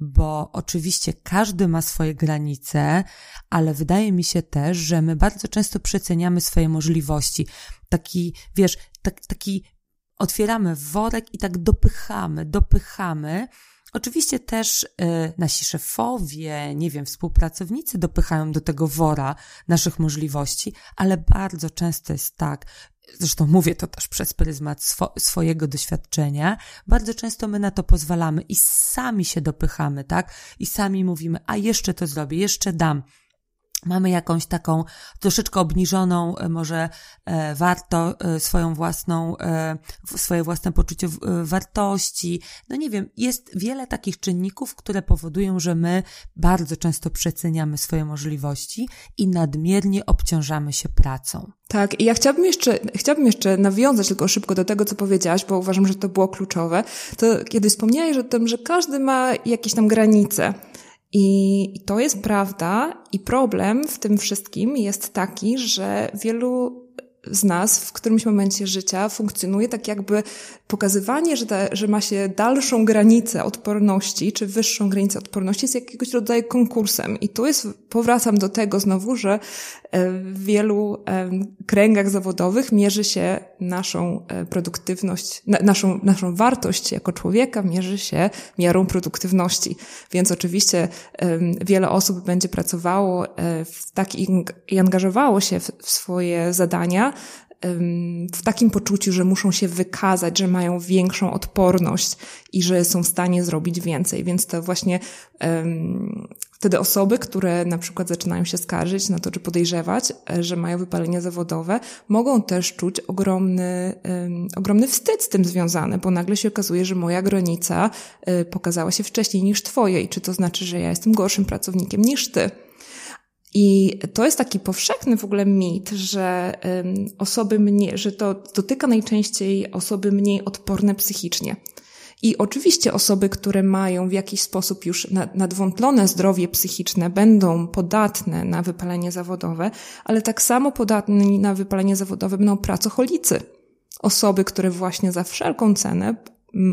bo oczywiście każdy ma swoje granice, ale wydaje mi się też, że my bardzo często przeceniamy swoje możliwości. Taki, wiesz, tak, taki otwieramy worek i tak dopychamy, dopychamy. Oczywiście też y, nasi szefowie, nie wiem, współpracownicy dopychają do tego wora naszych możliwości, ale bardzo często jest tak, zresztą mówię to też przez pryzmat swo swojego doświadczenia, bardzo często my na to pozwalamy i sami się dopychamy, tak? I sami mówimy, a jeszcze to zrobię, jeszcze dam mamy jakąś taką troszeczkę obniżoną, e, może e, warto, e, swoją własną, swoje własne poczucie wartości. No nie wiem, jest wiele takich czynników, które powodują, że my bardzo często przeceniamy swoje możliwości i nadmiernie obciążamy się pracą. Tak, i ja chciałabym jeszcze, chciałabym jeszcze nawiązać tylko szybko do tego, co powiedziałaś, bo uważam, że to było kluczowe. To kiedy wspomniałeś o tym, że każdy ma jakieś tam granice, i to jest prawda, i problem w tym wszystkim jest taki, że wielu z nas w którymś momencie życia funkcjonuje tak jakby pokazywanie, że, ta, że ma się dalszą granicę odporności, czy wyższą granicę odporności jest jakiegoś rodzaju konkursem. I tu jest, powracam do tego znowu, że e, w wielu kręgach zawodowych mierzy się naszą e, produktywność, naszą, naszą wartość jako człowieka mierzy się miarą produktywności. Więc oczywiście wiele osób będzie pracowało e, w tak i angażowało się w swoje zadania, w takim poczuciu, że muszą się wykazać, że mają większą odporność i że są w stanie zrobić więcej. Więc to właśnie wtedy osoby, które na przykład zaczynają się skarżyć na to, czy podejrzewać, e, że mają wypalenie zawodowe, mogą też czuć ogromny, ogromny wstyd z tym związany, bo nagle się okazuje, że moja granica um, pokazała się wcześniej niż twoje i czy to znaczy, że ja jestem gorszym pracownikiem niż ty. I to jest taki powszechny w ogóle mit, że osoby mniej, że to dotyka najczęściej osoby mniej odporne psychicznie. I oczywiście osoby, które mają w jakiś sposób już nadwątlone zdrowie psychiczne, będą podatne na wypalenie zawodowe, ale tak samo podatni na wypalenie zawodowe będą pracocholicy. Osoby, które właśnie za wszelką cenę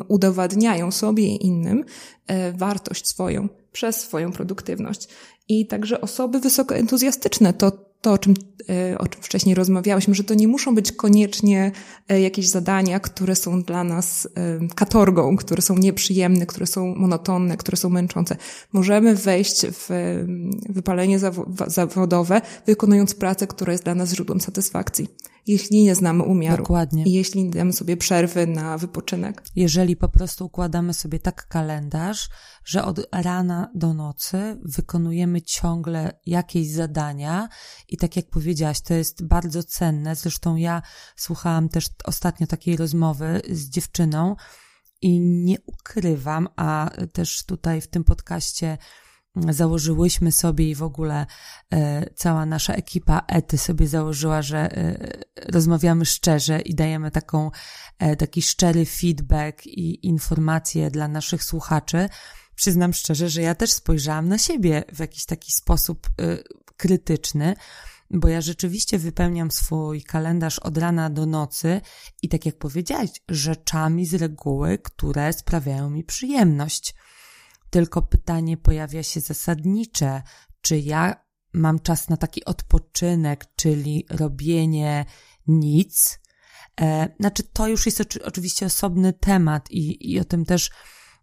udowadniają sobie i innym e, wartość swoją przez swoją produktywność i także osoby wysoko entuzjastyczne. To, to o, czym, e, o czym wcześniej rozmawiałyśmy, że to nie muszą być koniecznie e, jakieś zadania, które są dla nas e, katorgą, które są nieprzyjemne, które są monotonne, które są męczące. Możemy wejść w wypalenie zawodowe, wykonując pracę, która jest dla nas źródłem satysfakcji jeśli nie znamy umiaru. Dokładnie. I jeśli damy sobie przerwy na wypoczynek. Jeżeli po prostu układamy sobie tak kalendarz, że od rana do nocy wykonujemy ciągle jakieś zadania i tak jak powiedziałaś, to jest bardzo cenne. Zresztą ja słuchałam też ostatnio takiej rozmowy z dziewczyną i nie ukrywam, a też tutaj w tym podcaście założyłyśmy sobie i w ogóle e, cała nasza ekipa Ety sobie założyła, że e, rozmawiamy szczerze i dajemy taką, e, taki szczery feedback i informacje dla naszych słuchaczy. Przyznam szczerze, że ja też spojrzałam na siebie w jakiś taki sposób krytyczny, bo ja rzeczywiście wypełniam swój kalendarz od rana do nocy i tak jak powiedziałaś, rzeczami z reguły, które sprawiają mi przyjemność. Tylko pytanie pojawia się zasadnicze, czy ja mam czas na taki odpoczynek, czyli robienie nic. E, znaczy, to już jest oczywiście osobny temat i, i o tym też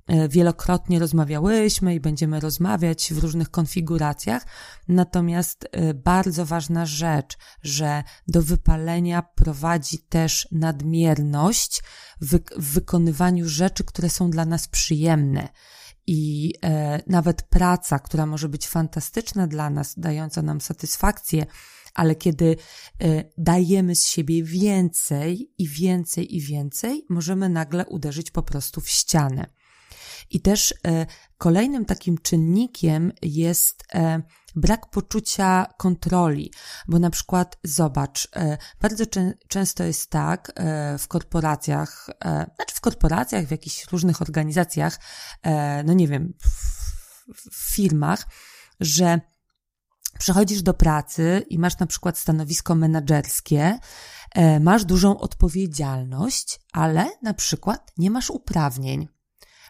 e, wielokrotnie rozmawiałyśmy i będziemy rozmawiać w różnych konfiguracjach. Natomiast e, bardzo ważna rzecz, że do wypalenia prowadzi też nadmierność w, w wykonywaniu rzeczy, które są dla nas przyjemne i e, nawet praca, która może być fantastyczna dla nas, dająca nam satysfakcję, ale kiedy e, dajemy z siebie więcej i więcej i więcej, możemy nagle uderzyć po prostu w ścianę. I też e, kolejnym takim czynnikiem jest e, brak poczucia kontroli, bo na przykład zobacz, e, bardzo często jest tak w korporacjach, znaczy w korporacjach, w jakichś różnych organizacjach, no nie wiem, w firmach, że przychodzisz do pracy i masz na przykład stanowisko menedżerskie, masz dużą odpowiedzialność, ale na przykład nie masz uprawnień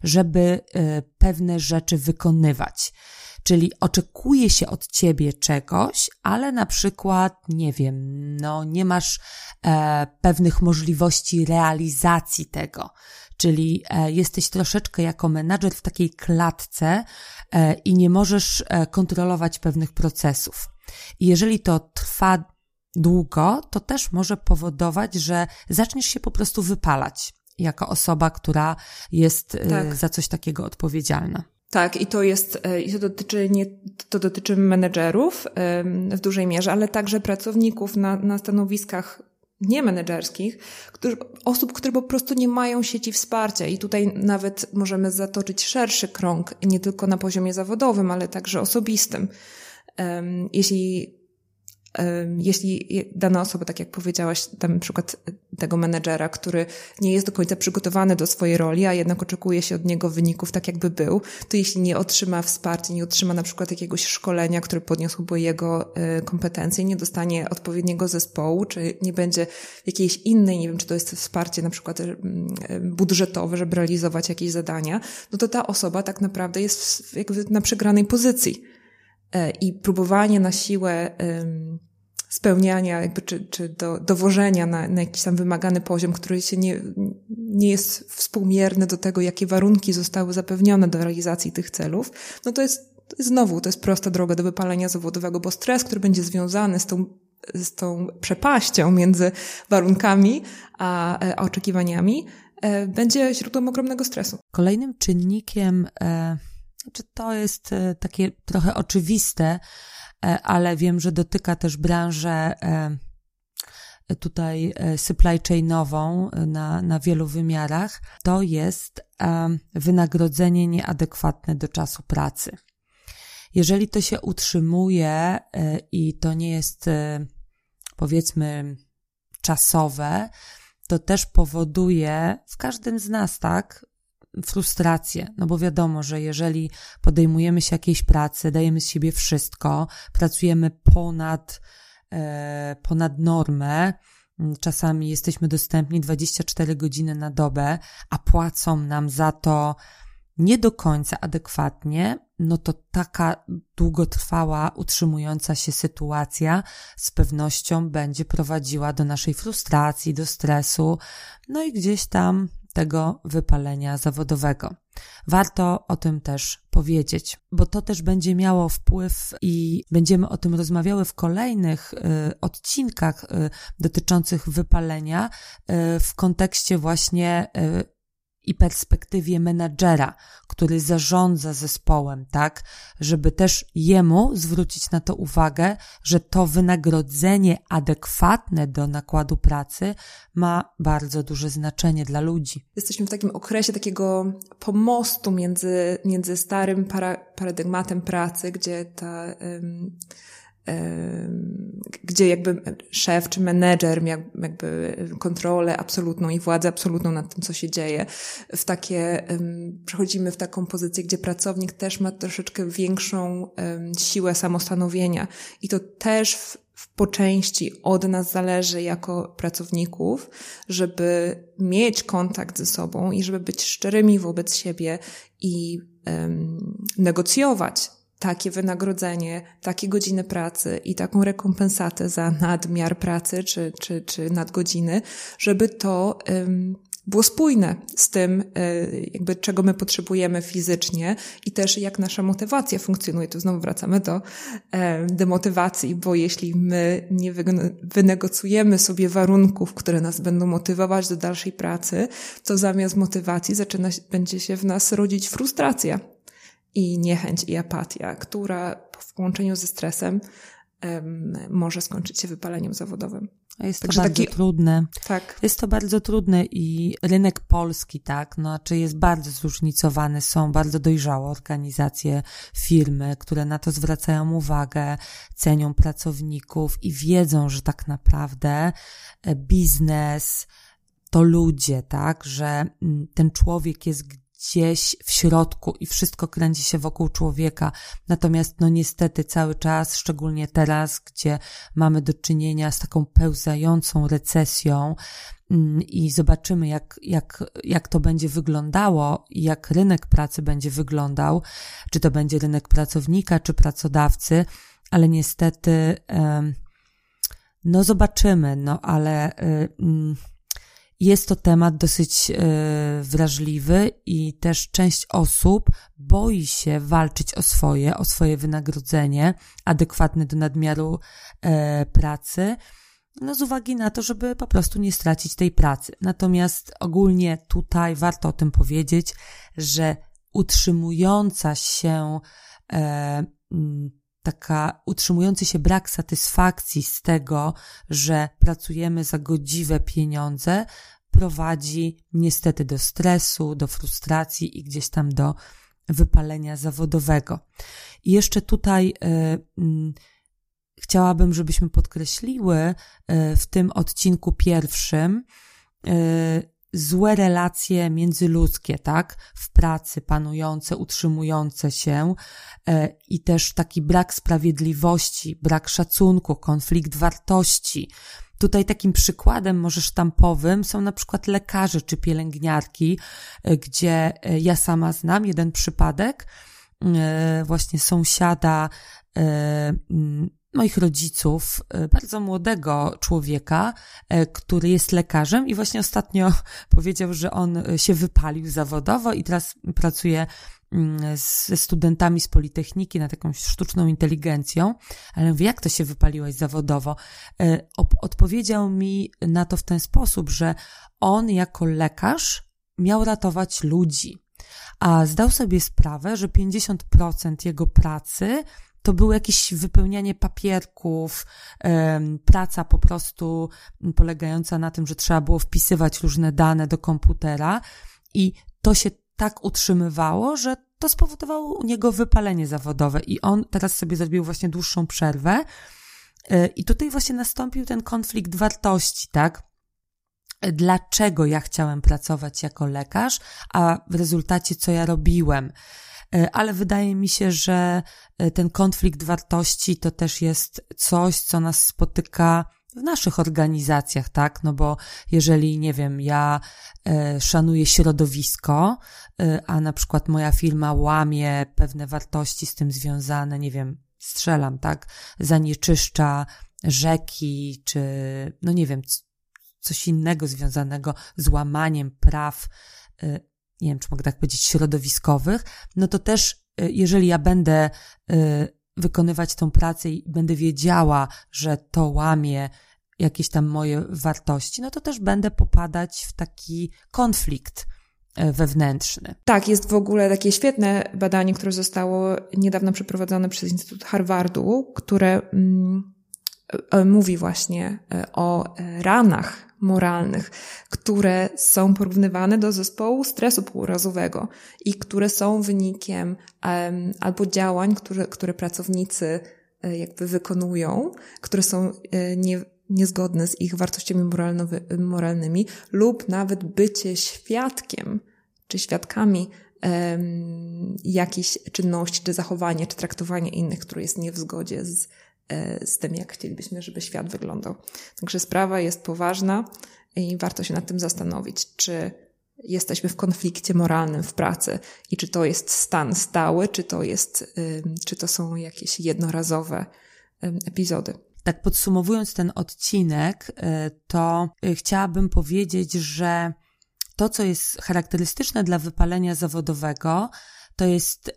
żeby e, pewne rzeczy wykonywać. Czyli oczekuje się od ciebie czegoś, ale na przykład, nie wiem, no nie masz e, pewnych możliwości realizacji tego. Czyli e, jesteś troszeczkę jako menadżer w takiej klatce e, i nie możesz e, kontrolować pewnych procesów. I jeżeli to trwa długo, to też może powodować, że zaczniesz się po prostu wypalać jako osoba, która jest y, tak. za coś takiego odpowiedzialna. Tak, i to jest, y, i to dotyczy nie, to dotyczy menedżerów w dużej mierze, ale także pracowników na, na stanowiskach nie menedżerskich, którzy, osób, które po prostu nie mają sieci wsparcia. I tutaj nawet możemy zatoczyć szerszy krąg, nie tylko na poziomie zawodowym, ale także osobistym. Jeśli jeśli dana osoba, tak jak powiedziałaś, tam na przykład tego menedżera, który nie jest do końca przygotowany do swojej roli, a jednak oczekuje się od niego wyników tak, jakby był, to jeśli nie otrzyma wsparcia, nie otrzyma na przykład jakiegoś szkolenia, które podniosłoby jego y, kompetencje, nie dostanie odpowiedniego zespołu, czy nie będzie jakiejś innej, nie wiem, czy to jest wsparcie na przykład y, budżetowe, żeby realizować jakieś zadania, no to ta osoba tak naprawdę jest jakby na przegranej pozycji. I próbowanie na siłę spełniania, jakby, czy, czy do, dowożenia na, na jakiś tam wymagany poziom, który się nie, nie jest współmierny do tego, jakie warunki zostały zapewnione do realizacji tych celów, no to jest, znowu, to jest prosta droga do wypalenia zawodowego, bo stres, który będzie związany z tą, z tą przepaścią między warunkami a, a oczekiwaniami, e, będzie źródłem ogromnego stresu. Kolejnym czynnikiem, e, czy to jest e, takie trochę oczywiste, E, ale wiem, że dotyka też branżę e, tutaj supply chainową na, na wielu wymiarach, to jest wynagrodzenie nieadekwatne do czasu pracy. Jeżeli to się utrzymuje i to nie jest powiedzmy czasowe, to też powoduje w każdym z nas, tak, frustrację, no bo wiadomo, że jeżeli podejmujemy się jakiejś pracy, dajemy z siebie wszystko, pracujemy ponad, e, ponad normę, czasami jesteśmy dostępni 24 godziny na dobę, a płacą nam za to nie do końca adekwatnie, no to taka długotrwała, utrzymująca się sytuacja z pewnością będzie prowadziła do naszej frustracji, do stresu, no i gdzieś tam tego wypalenia zawodowego. Warto o tym też powiedzieć, bo to też będzie miało wpływ i będziemy o tym rozmawiały w kolejnych y, odcinkach y, dotyczących wypalenia y, w kontekście właśnie y, i perspektywie menadżera, który zarządza zespołem, tak, żeby też jemu zwrócić na to uwagę, że to wynagrodzenie adekwatne do nakładu pracy ma bardzo duże znaczenie dla ludzi. Jesteśmy w takim okresie takiego pomostu między, między starym para, paradygmatem pracy, gdzie ta gdzie jakby szef czy menedżer miał jakby kontrolę absolutną i władzę absolutną nad tym, co się dzieje. W takie, przechodzimy w taką pozycję, gdzie pracownik też ma troszeczkę większą siłę samostanowienia i to też w, po części od nas zależy jako pracowników, żeby mieć kontakt ze sobą i żeby być szczerymi wobec siebie i negocjować takie wynagrodzenie, takie godziny pracy i taką rekompensatę za nadmiar pracy czy, czy, czy nadgodziny, żeby to um, było spójne z tym, e, jakby czego my potrzebujemy fizycznie i też jak nasza motywacja funkcjonuje. Tu znowu wracamy do demotywacji, bo jeśli my nie wynegocjujemy sobie warunków, które nas będą motywować do dalszej pracy, to zamiast motywacji zaczyna, będzie się w nas rodzić frustracja i niechęć i apatia, która w połączeniu ze stresem um, może skończyć się wypaleniem zawodowym. Jest to Także bardzo taki... trudne. Tak. Jest to bardzo trudne i rynek polski, tak, no, czy jest bardzo zróżnicowany, są bardzo dojrzałe organizacje, firmy, które na to zwracają uwagę, cenią pracowników i wiedzą, że tak naprawdę e, biznes to ludzie, tak, że ten człowiek jest gdzieś w środku i wszystko kręci się wokół człowieka. Natomiast, no niestety, cały czas, szczególnie teraz, gdzie mamy do czynienia z taką pełzającą recesją, mm, i zobaczymy, jak, jak, jak to będzie wyglądało i jak rynek pracy będzie wyglądał, czy to będzie rynek pracownika, czy pracodawcy, ale niestety, no zobaczymy, no ale y, mm, jest to temat dosyć e, wrażliwy i też część osób boi się walczyć o swoje, o swoje wynagrodzenie adekwatne do nadmiaru e, pracy, no z uwagi na to, żeby po prostu nie stracić tej pracy. Natomiast ogólnie tutaj warto o tym powiedzieć, że utrzymująca się e, taka utrzymujący się brak satysfakcji z tego, że pracujemy za godziwe pieniądze, prowadzi niestety do stresu, do frustracji i gdzieś tam do wypalenia zawodowego. I jeszcze tutaj y, y, chciałabym, żebyśmy podkreśliły e, w tym odcinku pierwszym e, złe relacje międzyludzkie, tak? W pracy panujące, utrzymujące się e, i też taki brak sprawiedliwości, brak szacunku, konflikt wartości. Tutaj takim przykładem może sztampowym są na przykład lekarze czy pielęgniarki, gdzie ja sama znam jeden przypadek, właśnie sąsiada moich rodziców, e, bardzo młodego człowieka, e, który jest lekarzem i właśnie ostatnio powiedział, że on e, się wypalił zawodowo i teraz pracuje mm, ze studentami z Politechniki nad jakąś sztuczną inteligencją, ale mówię, jak to się wypaliłeś zawodowo? Odpowiedział mi na to w ten sposób, że on jako lekarz miał ratować ludzi, a zdał sobie sprawę, że 50% jego pracy to było jakieś wypełnianie papierków, praca po prostu polegająca na tym, że trzeba było wpisywać różne dane do komputera i to się tak utrzymywało, że to spowodowało u niego wypalenie zawodowe i on teraz sobie zrobił właśnie dłuższą przerwę e, i tutaj właśnie nastąpił ten konflikt wartości, tak? Dlaczego ja chciałem pracować jako lekarz, a w rezultacie co ja robiłem? E, ale wydaje mi się, że e, ten konflikt wartości to też jest coś, co nas spotyka w naszych organizacjach, tak? No bo jeżeli, nie wiem, ja e, szanuję środowisko, a na przykład moja firma łamie pewne wartości z tym związane, nie wiem, strzelam, tak? Zanieczyszcza rzeki, czy, no nie wiem, coś innego związanego z łamaniem praw nie wiem, czy mogę tak powiedzieć, środowiskowych, no to też, y, jeżeli ja będę y, wykonywać tą pracę i będę wiedziała, że to łamie jakieś tam moje wartości, no to też będę popadać w taki konflikt y, wewnętrzny. Tak, jest w ogóle takie świetne badanie, które zostało niedawno przeprowadzone przez Instytut Harvardu, które mm, mówi właśnie o ranach moralnych, które są porównywane do zespołu stresu półrazowego i które są wynikiem albo działań, które, które pracownicy e, jakby wykonują, które są e, nie, niezgodne z ich wartościami moralnymi, lub nawet bycie świadkiem czy świadkami jakiejś czynności, czy zachowania, czy traktowania innych, które jest nie w zgodzie z E, z tym, jak chcielibyśmy, żeby świat wyglądał. Także sprawa jest poważna i warto się nad tym zastanowić, czy jesteśmy w konflikcie moralnym w pracy i czy to jest stan stały, czy to jest, czy to są jakieś jednorazowe epizody. Tak podsumowując ten odcinek, e, to e, chciałabym powiedzieć, że to, co jest charakterystyczne dla wypalenia zawodowego, to jest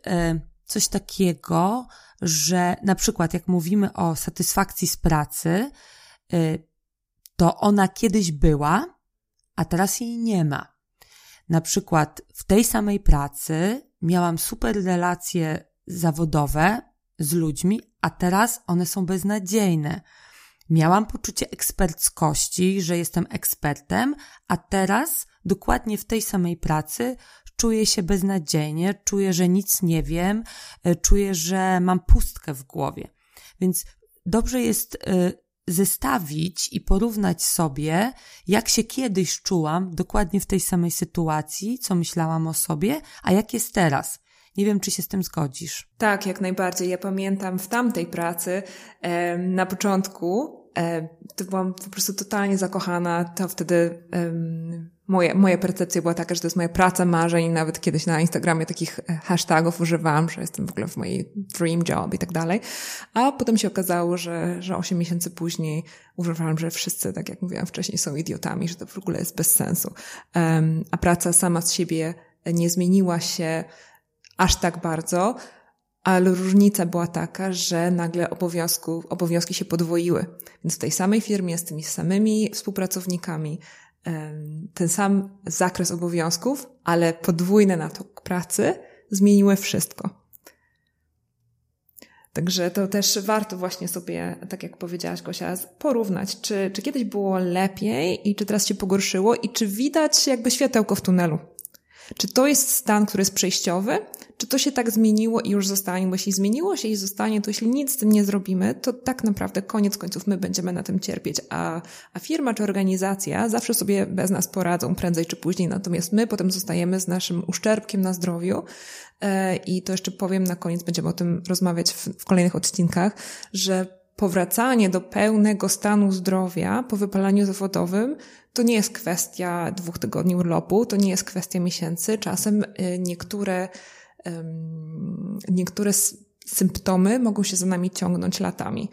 coś takiego, że na przykład jak mówimy o satysfakcji z pracy, y, to ona kiedyś była, a teraz jej nie ma. Na przykład w tej samej pracy miałam super relacje zawodowe z ludźmi, a teraz one są beznadziejne. Miałam poczucie eksperckości, że jestem ekspertem, a teraz dokładnie w tej samej pracy czuję się beznadziejnie, czuję, że nic nie wiem, e, czuję, że mam pustkę w głowie. Więc dobrze jest e, zestawić i porównać sobie, jak się kiedyś czułam dokładnie w tej samej sytuacji, co myślałam o sobie, a jak jest teraz. Nie wiem, czy się z tym zgodzisz. Tak, jak najbardziej. Ja pamiętam w tamtej pracy na początku to byłam po prostu totalnie zakochana. To wtedy moje, moja percepcja była taka, że to jest moja praca marzeń. Nawet kiedyś na Instagramie takich e, hashtagów używałam, że jestem w ogóle w mojej dream job i tak dalej. A potem się okazało, że, że 8 miesięcy później używałam, że wszyscy, tak jak mówiłam wcześniej, są idiotami, że to w ogóle jest bez sensu. Um, a praca sama z siebie nie zmieniła się aż tak bardzo, ale różnica była taka, że nagle obowiązków, obowiązki się podwoiły. Więc w tej samej firmie, z tymi samymi współpracownikami, ten sam zakres obowiązków, ale podwójny natok pracy zmieniły wszystko. Także to też warto właśnie sobie, tak jak powiedziałaś Gosia, porównać, czy, czy kiedyś było lepiej i czy teraz się pogorszyło i czy widać jakby światełko w tunelu. Czy to jest stan, który jest przejściowy, czy to się tak zmieniło i już zostanie, bo jeśli zmieniło się i zostanie, to jeśli nic z tym nie zrobimy, to tak naprawdę koniec końców my będziemy na tym cierpieć, a, a firma czy organizacja zawsze sobie bez nas poradzą prędzej czy później, natomiast my potem zostajemy z naszym uszczerbkiem na zdrowiu e, i to jeszcze powiem na koniec, będziemy o tym rozmawiać w, w kolejnych odcinkach, że powracanie do pełnego stanu zdrowia po wypalaniu zawodowym to nie jest kwestia dwóch tygodni urlopu, to nie jest kwestia miesięcy. Czasem y, niektóre, niektóre symptomy mogą się za nami ciągnąć latami.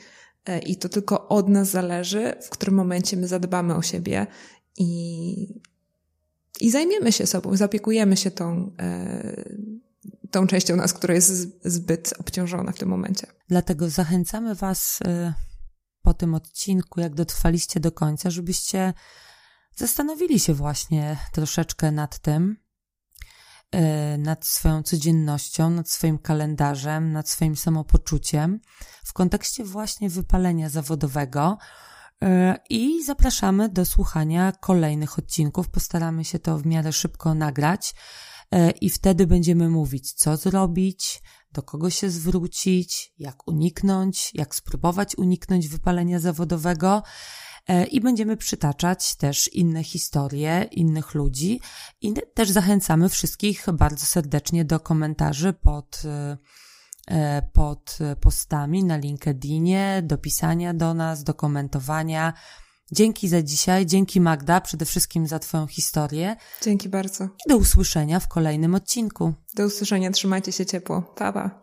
E, I to tylko od nas zależy, w którym momencie my zadbamy o siebie i, i zajmiemy się sobą, zapiekujemy się tą, e, tą częścią nas, która jest zbyt obciążona w tym momencie. Dlatego zachęcamy Was y, po tym odcinku, jak dotrwaliście do końca, żebyście zastanowili się właśnie troszeczkę nad tym, y, nad swoją codziennością, nad swoim kalendarzem, nad swoim samopoczuciem w kontekście właśnie wypalenia zawodowego. Y, I zapraszamy do słuchania kolejnych odcinków. Postaramy się to w miarę szybko nagrać. E, i wtedy będziemy mówić, co zrobić, do kogo się zwrócić, jak uniknąć, jak spróbować uniknąć wypalenia zawodowego. E, I będziemy przytaczać też inne historie innych ludzi i też zachęcamy wszystkich bardzo serdecznie do komentarzy pod, e, pod postami na LinkedInie, do pisania do nas, do komentowania. Dzięki za dzisiaj, dzięki Magda, przede wszystkim za Twoją historię. Dzięki bardzo. I do usłyszenia w kolejnym odcinku. Do usłyszenia, trzymajcie się ciepło. Pa, pa.